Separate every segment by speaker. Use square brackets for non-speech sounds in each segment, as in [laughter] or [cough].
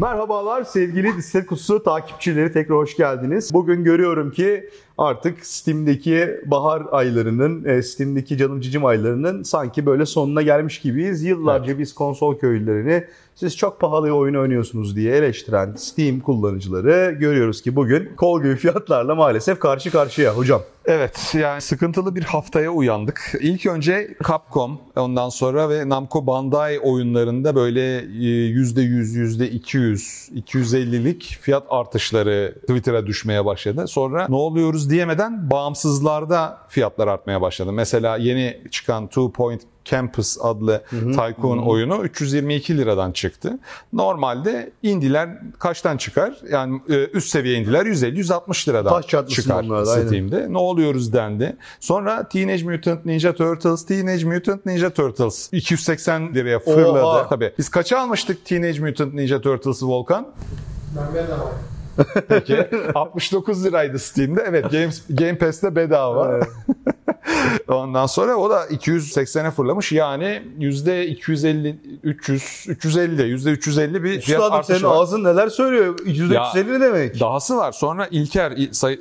Speaker 1: Merhabalar sevgili Disset Kutusu takipçileri tekrar hoş geldiniz. Bugün görüyorum ki artık Steam'deki bahar aylarının, e, Steam'deki canım cicim aylarının sanki böyle sonuna gelmiş gibiyiz. Yıllarca evet. biz konsol köylülerini siz çok pahalı oyun oynuyorsunuz diye eleştiren Steam kullanıcıları görüyoruz ki bugün kol gibi fiyatlarla maalesef karşı karşıya hocam.
Speaker 2: Evet yani sıkıntılı bir haftaya uyandık. İlk önce Capcom ondan sonra ve Namco Bandai oyunlarında böyle %100, %200, 250'lik fiyat artışları Twitter'a düşmeye başladı. Sonra ne oluyoruz diyemeden bağımsızlarda fiyatlar artmaya başladı. Mesela yeni çıkan Two Point Campus adlı hı hı, Tycoon hı. oyunu 322 liradan çıktı. Normalde indiler kaçtan çıkar? Yani e, üst seviye indiler 150-160 liradan Taş çıkar onlarda, Steam'de. Aynen. Ne oluyoruz dendi. Sonra Teenage Mutant Ninja Turtles, Teenage Mutant Ninja Turtles 280 liraya fırladı. Oha. Tabii. Biz kaça almıştık Teenage Mutant Ninja Turtles'ı Volkan?
Speaker 3: Ben bedava.
Speaker 2: Peki 69 liraydı Steam'de. Evet Game, Game Pass'te bedava. Evet. [laughs] Ondan sonra o da 280'e fırlamış. Yani yüzde 250, 300, 350, yüzde 350 bir fiyat
Speaker 1: Üstadım, artışı senin var. ağzın neler söylüyor? Yüzde 350 ne demek?
Speaker 2: Dahası var. Sonra İlker,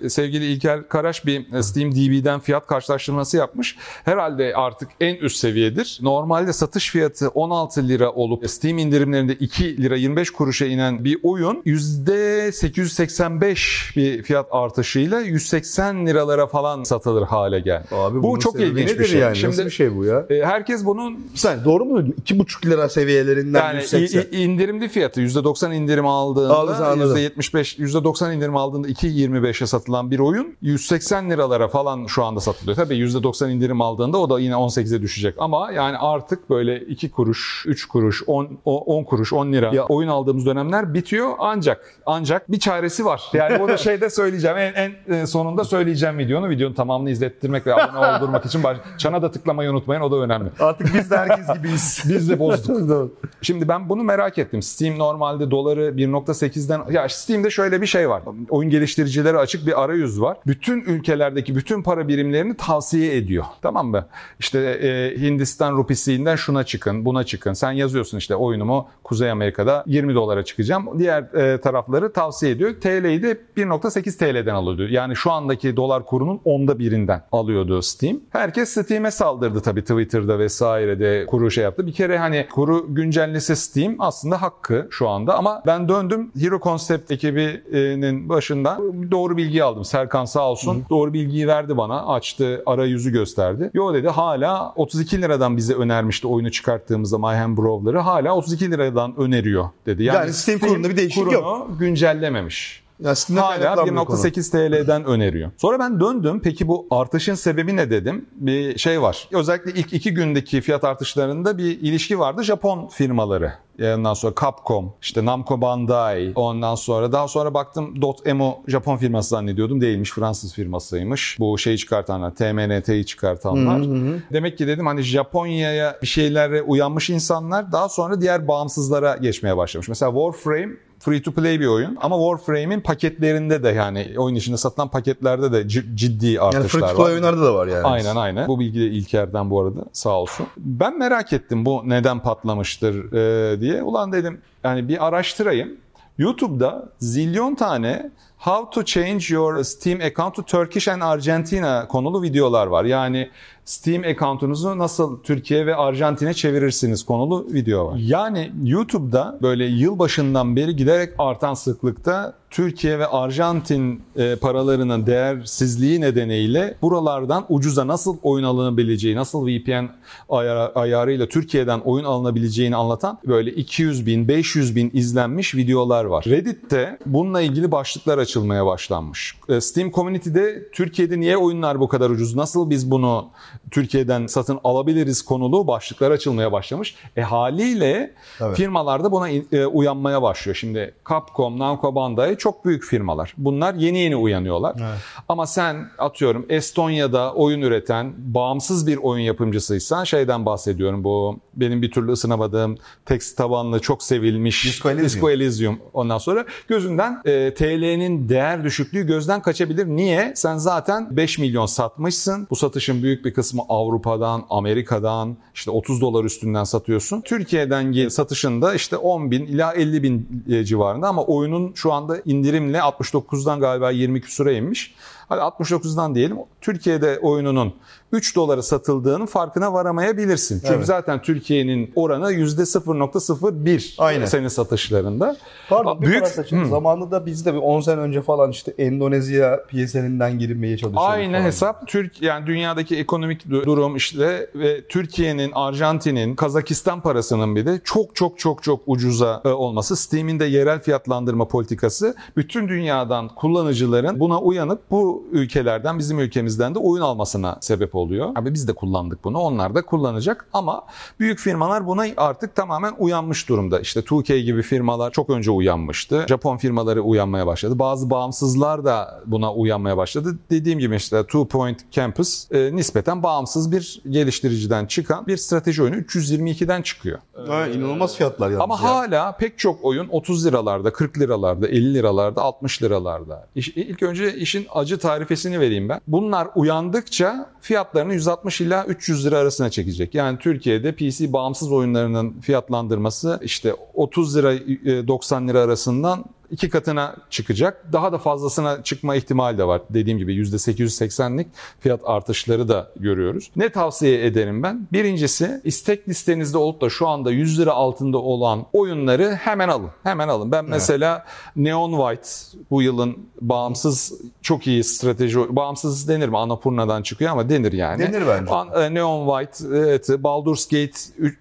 Speaker 2: sevgili İlker Karaş bir Steam DB'den fiyat karşılaştırması yapmış. Herhalde artık en üst seviyedir. Normalde satış fiyatı 16 lira olup Steam indirimlerinde 2 lira 25 kuruşa inen bir oyun yüzde 885 bir fiyat artışıyla 180 liralara falan satılır hale geldi.
Speaker 1: Abi bu çok ilginç bir şey. Yani? Şimdi, Nasıl bir şey bu ya?
Speaker 2: E, herkes bunun...
Speaker 1: Sen doğru mu? 2,5 lira seviyelerinden
Speaker 2: yani 180. indirimli fiyatı %90 indirim aldığında %75, %90 indirim aldığında 2.25'e satılan bir oyun 180 liralara falan şu anda satılıyor. Tabii %90 indirim aldığında o da yine 18'e düşecek ama yani artık böyle 2 kuruş, 3 kuruş, 10, 10 kuruş, 10 lira ya. oyun aldığımız dönemler bitiyor ancak ancak bir çaresi var. Yani bunu şeyde söyleyeceğim en, en sonunda söyleyeceğim videonu. Videonun tamamını izlettirmek ve abone [laughs] oldurmak için baş... çana da tıklamayı unutmayın o da önemli.
Speaker 1: Artık biz de herkes gibiyiz. [laughs]
Speaker 2: biz de bozduk. [laughs] Şimdi ben bunu merak ettim. Steam normalde doları 1.8'den ya Steam'de şöyle bir şey var. Oyun geliştiricileri açık bir arayüz var. Bütün ülkelerdeki bütün para birimlerini tavsiye ediyor. Tamam mı? İşte e, Hindistan rupisinden şuna çıkın, buna çıkın. Sen yazıyorsun işte oyunumu Kuzey Amerika'da 20 dolara çıkacağım. Diğer e, tarafları tavsiye ediyor. TL'yi de 1.8 TL'den alıyordu. Yani şu andaki dolar kurunun onda birinden alıyordu Steam. Herkes Steam'e saldırdı tabii Twitter'da vesairede kuru şey yaptı. Bir kere hani kuru güncellese Steam aslında hakkı şu anda ama ben döndüm Hero Concept ekibinin başından doğru bilgi aldım. Serkan sağ olsun Hı. doğru bilgiyi verdi bana. Açtı arayüzü gösterdi. Yo dedi hala 32 liradan bize önermişti oyunu çıkarttığımızda Mayhem Brawler'ı hala 32 liradan öneriyor dedi.
Speaker 1: Yani, yani Steam, Steam kurulunda bir değişiklik yok.
Speaker 2: güncellememiş. Aslında Hala 1.8 TL'den öneriyor. Sonra ben döndüm. Peki bu artışın sebebi ne dedim? Bir şey var. Özellikle ilk iki gündeki fiyat artışlarında bir ilişki vardı. Japon firmaları Ondan sonra Capcom, işte Namco Bandai, ondan sonra daha sonra baktım Dotemu Japon firması zannediyordum. Değilmiş, Fransız firmasıymış. Bu şeyi çıkartanlar, TMNT'yi çıkartanlar. Hı hı. Demek ki dedim hani Japonya'ya bir şeylere uyanmış insanlar daha sonra diğer bağımsızlara geçmeye başlamış. Mesela Warframe free to play bir oyun ama Warframe'in paketlerinde de yani oyun içinde satılan paketlerde de ciddi artışlar
Speaker 1: yani free to play var. oyunlarda da var yani.
Speaker 2: Aynen aynen. Bu bilgi de İlker'den bu arada sağ olsun. Ben merak ettim bu neden patlamıştır e, diye. Ulan dedim yani bir araştırayım. YouTube'da zilyon tane How to change your Steam account to Turkish and Argentina konulu videolar var. Yani Steam account'unuzu nasıl Türkiye ve Arjantin'e çevirirsiniz konulu video var. Yani YouTube'da böyle yıl başından beri giderek artan sıklıkta Türkiye ve Arjantin e, paralarının değersizliği nedeniyle buralardan ucuza nasıl oyun alınabileceği, nasıl VPN ayar, ayarıyla Türkiye'den oyun alınabileceğini anlatan böyle 200 bin, 500 bin izlenmiş videolar var. Reddit'te bununla ilgili başlıklar açılmaya başlanmış. E, Steam Community'de Türkiye'de niye oyunlar bu kadar ucuz, nasıl biz bunu Türkiye'den satın alabiliriz konulu başlıklar açılmaya başlamış. E haliyle evet. firmalar da buna e, uyanmaya başlıyor. Şimdi Capcom, Namco Bandai çok büyük firmalar. Bunlar yeni yeni uyanıyorlar. Evet. Ama sen atıyorum Estonya'da oyun üreten bağımsız bir oyun yapımcısıysan şeyden bahsediyorum bu benim bir türlü ısınamadığım tekst tabanlı çok sevilmiş
Speaker 1: Disco Elysium.
Speaker 2: Disco Elysium. Ondan sonra gözünden e, TL'nin değer düşüklüğü gözden kaçabilir. Niye? Sen zaten 5 milyon satmışsın. Bu satışın büyük bir kısmı Avrupa'dan, Amerika'dan işte 30 dolar üstünden satıyorsun. Türkiye'den satışında işte 10 bin ila 50 bin e, civarında ama oyunun şu anda indirimle 69'dan galiba 20 küsura inmiş. Hadi 69'dan diyelim. Türkiye'de oyununun 3 dolara satıldığının farkına varamayabilirsin. Çünkü
Speaker 1: Evet.
Speaker 2: zaten Türkiye'nin oranı %0.01
Speaker 1: Aynen.
Speaker 2: senin satışlarında.
Speaker 1: Pardon bir
Speaker 2: Büyük-. Hı.
Speaker 1: Zamanında biz de bir 10 sene önce falan işte Endonezya PSN'inden girmeye çalışıyorduk.
Speaker 2: Aynı
Speaker 1: falan.
Speaker 2: hesap Türk yani dünyadaki ekonomik du- durum işte ve Türkiye'nin, Arjantin'in, Kazakistan parasının bir de çok çok çok çok ucuza e, olması, Steam'in de yerel fiyatlandırma politikası bütün dünyadan kullanıcıların buna uyanıp bu ülkelerden bizim ülkemizden de oyun almasına sebep oluyor. Abi biz de kullandık bunu, onlar da kullanacak ama büyük firmalar buna artık tamamen uyanmış durumda. İşte 2K gibi firmalar çok önce uyanmıştı. Japon firmaları uyanmaya başladı. Bazı bağımsızlar da buna uyanmaya başladı. Dediğim gibi işte Two Point Campus e, nispeten bağımsız bir geliştiriciden çıkan bir strateji oyunu 322'den çıkıyor.
Speaker 1: Ha, inanılmaz fiyatlar yalnız
Speaker 2: Ama
Speaker 1: ya.
Speaker 2: hala pek çok oyun 30 liralarda, 40 liralarda, 50 liralarda, 60 liralarda. İş, ilk önce işin acı tarifesini vereyim ben. Bunlar uyandıkça fiyatlarını 160 ila 300 lira arasına çekecek. Yani Türkiye'de PC bağımsız oyunlarının fiyatlandırması işte 30 lira e, 90 lira arasından iki katına çıkacak. Daha da fazlasına çıkma ihtimali de var. Dediğim gibi %880'lik fiyat artışları da görüyoruz. Ne tavsiye ederim ben? Birincisi istek listenizde olup da şu anda 100 lira altında olan oyunları hemen alın. Hemen alın. Ben mesela Neon White bu yılın bağımsız çok iyi strateji bağımsız denir mi? Annapurna'dan çıkıyor ama denir yani.
Speaker 1: Denir bence.
Speaker 2: An- e, Neon White, evet, Baldur's Gate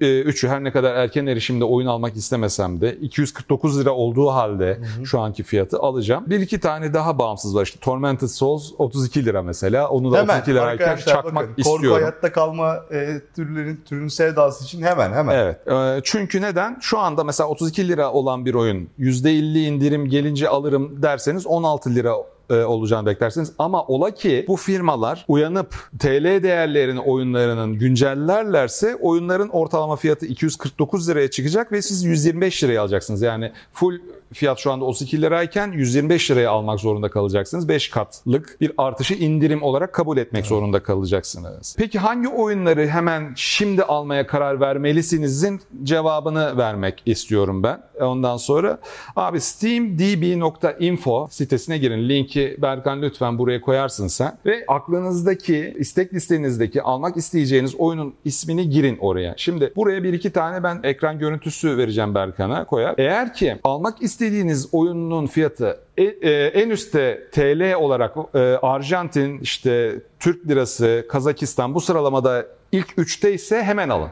Speaker 2: 3'ü her ne kadar erken erişimde oyun almak istemesem de 249 lira olduğu halde şu anki fiyatı alacağım. Bir iki tane daha bağımsız var. İşte Tormented Souls 32 lira mesela. Onu da
Speaker 1: Hemen
Speaker 2: 32 lirayken çakmak
Speaker 1: bakın korku
Speaker 2: istiyorum.
Speaker 1: hayatta kalma e, türlerin türün sevdası için hemen hemen.
Speaker 2: Evet. e, Çünkü neden? Şu anda mesela 32 lira olan bir oyun %50 indirim gelince alırım derseniz 16 lira olacağını beklersiniz. Ama ola ki bu firmalar uyanıp TL değerlerini oyunlarının güncellerlerse oyunların ortalama fiyatı 249 liraya çıkacak ve siz 125 liraya alacaksınız. Yani full fiyat şu anda 32 lirayken 125 liraya almak zorunda kalacaksınız. 5 katlık bir artışı indirim olarak kabul etmek zorunda kalacaksınız. Peki hangi oyunları hemen şimdi almaya karar vermelisinizin cevabını vermek istiyorum ben. Ondan sonra abi steamdb.info sitesine girin. Linki Berkan lütfen buraya koyarsın sen. Ve aklınızdaki istek listenizdeki almak isteyeceğiniz oyunun ismini girin oraya. Şimdi buraya bir iki tane ben ekran görüntüsü vereceğim Berkan'a koyar. Eğer ki almak istediğiniz oyunun fiyatı e- e, en üstte TL olarak e, Arjantin, işte Türk lirası, Kazakistan bu sıralamada ilk üçte ise hemen alın.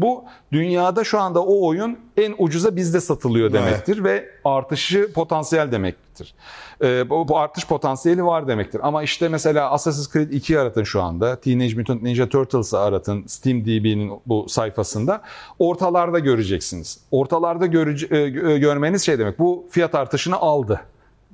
Speaker 2: Bu dünyada şu anda o oyun en ucuza bizde satılıyor demektir ve artışı potansiyel demektir. Ee, bu, bu artış potansiyeli var demektir. Ama işte mesela Assassin's Creed 2'yi aratın şu anda. Teenage Mutant Ninja Turtles'ı aratın SteamDB'nin bu sayfasında. Ortalarda göreceksiniz. Ortalarda görece- e, gö- görmeniz şey demek. Bu fiyat artışını aldı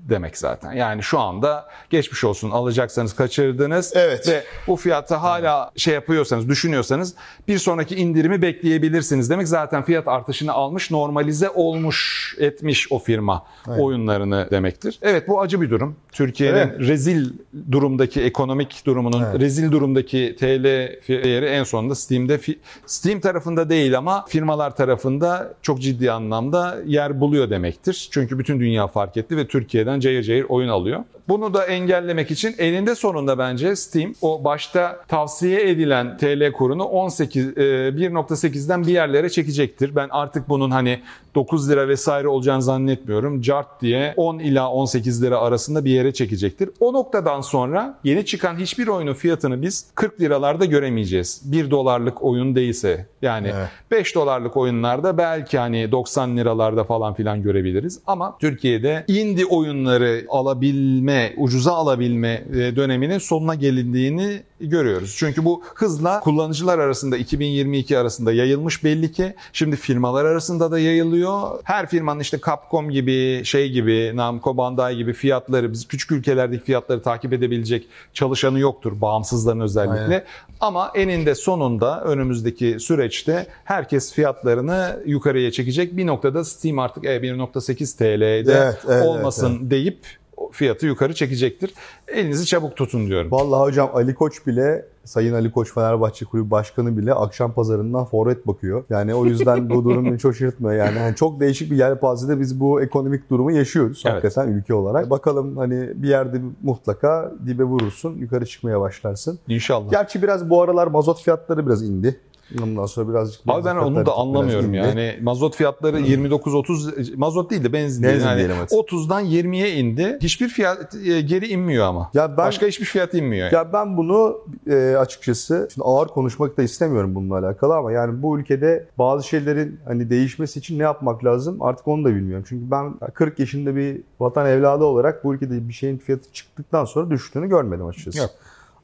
Speaker 2: demek zaten. Yani şu anda geçmiş olsun alacaksanız kaçırdınız
Speaker 1: Evet.
Speaker 2: ve bu fiyatı hala şey yapıyorsanız, düşünüyorsanız bir sonraki indirimi bekleyebilirsiniz demek. Zaten fiyat artışını almış, normalize olmuş, etmiş o firma oyunlarını demektir. Evet bu acı bir durum. Türkiye'nin
Speaker 1: Evet.
Speaker 2: rezil durumdaki ekonomik durumunun,
Speaker 1: Evet.
Speaker 2: rezil durumdaki TL değeri en sonunda Steam'de Steam tarafında değil ama firmalar tarafında çok ciddi anlamda yer buluyor demektir. Çünkü bütün dünya fark etti ve Türkiye'den cayır cayır oyun alıyor. Bunu da engellemek için eninde sonunda bence Steam o başta tavsiye edilen TL kurunu 18 e, 1.8'den bir yerlere çekecektir. Ben artık bunun hani 9 lira vesaire olacağını zannetmiyorum. Cart diye 10 ila 18 lira arasında bir yere çekecektir. O noktadan sonra yeni çıkan hiçbir oyunun fiyatını biz 40 liralarda göremeyeceğiz. 1 dolarlık oyun değilse. Yani
Speaker 1: Evet.
Speaker 2: 5 dolarlık oyunlarda belki hani 90 liralarda falan filan görebiliriz. Ama Türkiye'de indie oyunları alabilme, ucuza alabilme e, döneminin sonuna gelindiğini görüyoruz. Çünkü bu hızla kullanıcılar arasında 2022 arasında yayılmış belli ki. Şimdi firmalar arasında da yayılıyor. Her firmanın işte Capcom gibi, şey gibi, Namco Bandai gibi fiyatları, biz küçük ülkelerdeki fiyatları takip edebilecek çalışanı yoktur. Bağımsızların özellikle.
Speaker 1: Aynen.
Speaker 2: Ama eninde sonunda önümüzdeki süreçte herkes fiyatlarını yukarıya çekecek. Bir noktada Steam artık e, 1.8 TL'de
Speaker 1: Evet, evet,
Speaker 2: olmasın deyip fiyatı yukarı çekecektir. Elinizi çabuk tutun diyorum.
Speaker 1: Vallahi hocam Ali Koç bile Sayın Ali Koç Fenerbahçe Kulübü Başkanı bile akşam pazarından forvet bakıyor. Yani o yüzden bu durum beni çok şaşırtmıyor. Yani hani çok değişik bir yelpazede biz bu ekonomik durumu yaşıyoruz
Speaker 2: Evet.
Speaker 1: hakikaten ülke olarak. Bakalım hani bir yerde mutlaka dibe vurursun, yukarı çıkmaya başlarsın.
Speaker 2: İnşallah.
Speaker 1: Gerçi biraz bu aralar mazot fiyatları biraz indi. Ondan sonra birazcık
Speaker 2: Abi ben onu da anlamıyorum
Speaker 1: indi.
Speaker 2: yani. Mazot fiyatları 29-30 mazot değil de benzin,
Speaker 1: Benzin.
Speaker 2: Yani
Speaker 1: evet.
Speaker 2: 30'dan 20'ye indi. Hiçbir fiyat e, geri inmiyor ama.
Speaker 1: Ya ben
Speaker 2: Başka hiçbir fiyat inmiyor.
Speaker 1: Ya ben bunu e, açıkçası şimdi ağır konuşmak da istemiyorum bununla alakalı ama yani bu ülkede bazı şeylerin hani değişmesi için ne yapmak lazım artık onu da bilmiyorum. Çünkü ben 40 yaşında bir vatan evladı olarak bu ülkede bir şeyin fiyatı çıktıktan sonra düştüğünü görmedim açıkçası.
Speaker 2: Yok.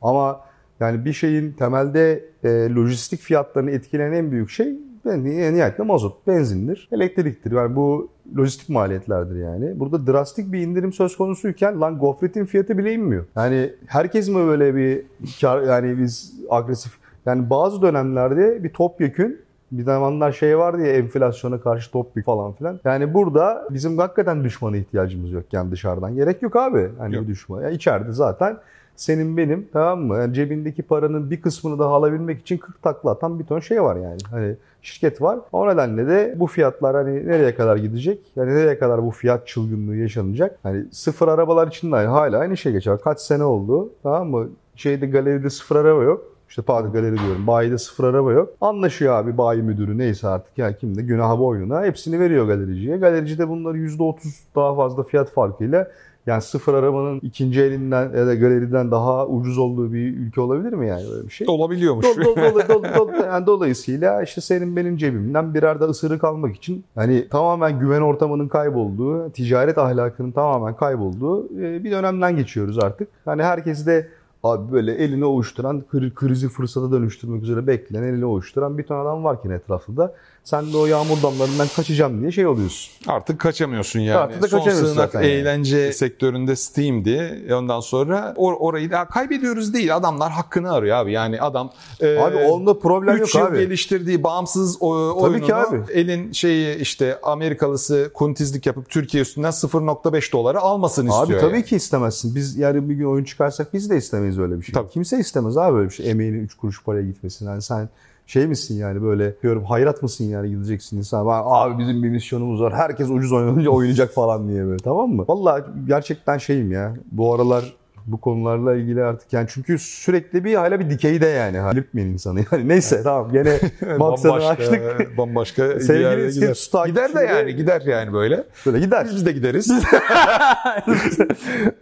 Speaker 1: Ama yani bir şeyin temelde e, lojistik fiyatlarını etkileyen en büyük şey ben nihayetinde mazot, benzindir, elektriktir. Yani bu lojistik maliyetlerdir yani. Burada drastik bir indirim söz konusuyken lan gofretin fiyatı bile inmiyor. Yani herkes mi böyle bir kar, yani biz agresif yani bazı dönemlerde bir topyekün bir zamanlar şey vardı ya enflasyona karşı topyekün falan filan. Yani burada bizim hakikaten düşmana ihtiyacımız yok yani dışarıdan. Gerek yok abi. Hani
Speaker 2: Yok.
Speaker 1: düşman. Yani içeride zaten senin benim tamam mı? Yani cebindeki paranın bir kısmını daha alabilmek için 40 takla atan bir ton şey var yani. Hani şirket var. O nedenle de bu fiyatlar hani nereye kadar gidecek? Yani nereye kadar bu fiyat çılgınlığı yaşanacak? Hani sıfır arabalar için de hala aynı şey geçer. Kaç sene oldu tamam mı? Şeyde galeride sıfır araba yok. İşte pardon galeri diyorum. Bayide sıfır araba yok. Anlaşıyor abi bayi müdürü neyse artık ya kimde günahı boynuna. Hepsini veriyor galericiye. Galerici de bunları %30 daha fazla fiyat farkıyla yani sıfır arabanın ikinci elinden ya da galeriden daha ucuz olduğu bir ülke olabilir mi yani böyle bir şey?
Speaker 2: Olabiliyormuş.
Speaker 1: Dol, dol, dol, dol, dol- yani dolayısıyla işte senin benim cebimden birer de ısırık almak için hani tamamen güven ortamının kaybolduğu, ticaret ahlakının tamamen kaybolduğu e, bir dönemden geçiyoruz artık. Hani herkes de abi böyle elini ovuşturan, kri- krizi fırsata dönüştürmek üzere bekleyen, elini ovuşturan bir ton adam varken etrafında. Sen de o yağmur damlarından kaçacağım diye şey oluyorsun.
Speaker 2: Artık kaçamıyorsun yani.
Speaker 1: Artık da
Speaker 2: Son
Speaker 1: kaçamıyorsun
Speaker 2: sığınak
Speaker 1: zaten yani.
Speaker 2: eğlence sektöründe Steam'di. Ondan sonra or- orayı da kaybediyoruz değil. Adamlar hakkını arıyor abi. Yani adam e,
Speaker 1: Abi onda problem
Speaker 2: 3
Speaker 1: yok
Speaker 2: yıl
Speaker 1: abi.
Speaker 2: geliştirdiği bağımsız o,
Speaker 1: Tabii
Speaker 2: oyununu
Speaker 1: ki abi.
Speaker 2: elin şeyi işte Amerikalısı kuntizlik yapıp Türkiye üstünden 0.5 dolara almasını
Speaker 1: Abi
Speaker 2: istiyor.
Speaker 1: tabii
Speaker 2: yani.
Speaker 1: ki istemezsin. Biz yarın bir gün oyun çıkarsak biz de istemeyiz öyle bir şey.
Speaker 2: Tabii.
Speaker 1: Kimse istemez abi böyle bir şey. Emeğinin 3 kuruş paraya gitmesini. Yani sen şey misin yani böyle diyorum hayrat mısın yani gideceksin insan. Ben, abi bizim bir misyonumuz var. Herkes ucuz oynanınca oynayacak falan diye böyle tamam mı? Vallahi gerçekten şeyim ya. Bu aralar bu konularla ilgili artık yani çünkü sürekli bir hala bir dikeyde yani. Lütmeyin insanı yani. [laughs] Neyse tamam gene [laughs] maksadı açtık. [laughs]
Speaker 2: bambaşka
Speaker 1: Sevgili. Skips takipçileri-
Speaker 2: Gider de yani gider yani böyle.
Speaker 1: Böyle gider.
Speaker 2: Biz de gideriz.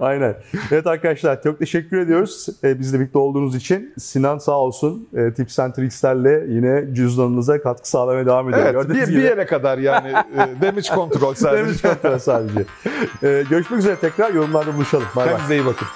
Speaker 1: Aynen. Evet arkadaşlar çok teşekkür ediyoruz. Ee, bizle birlikte olduğunuz için. Sinan sağ olsun e, Tips and Tricks'lerle yine cüzdanınıza katkı sağlamaya devam ediyor.
Speaker 2: evet
Speaker 1: Gördüğünüz
Speaker 2: bir,
Speaker 1: gibi.
Speaker 2: bir yere kadar yani e, damage control sadece.
Speaker 1: Demiş kontrol sadece. Ee, görüşmek üzere tekrar yorumlarda buluşalım. Bay bay.
Speaker 2: Kendinize iyi bakın.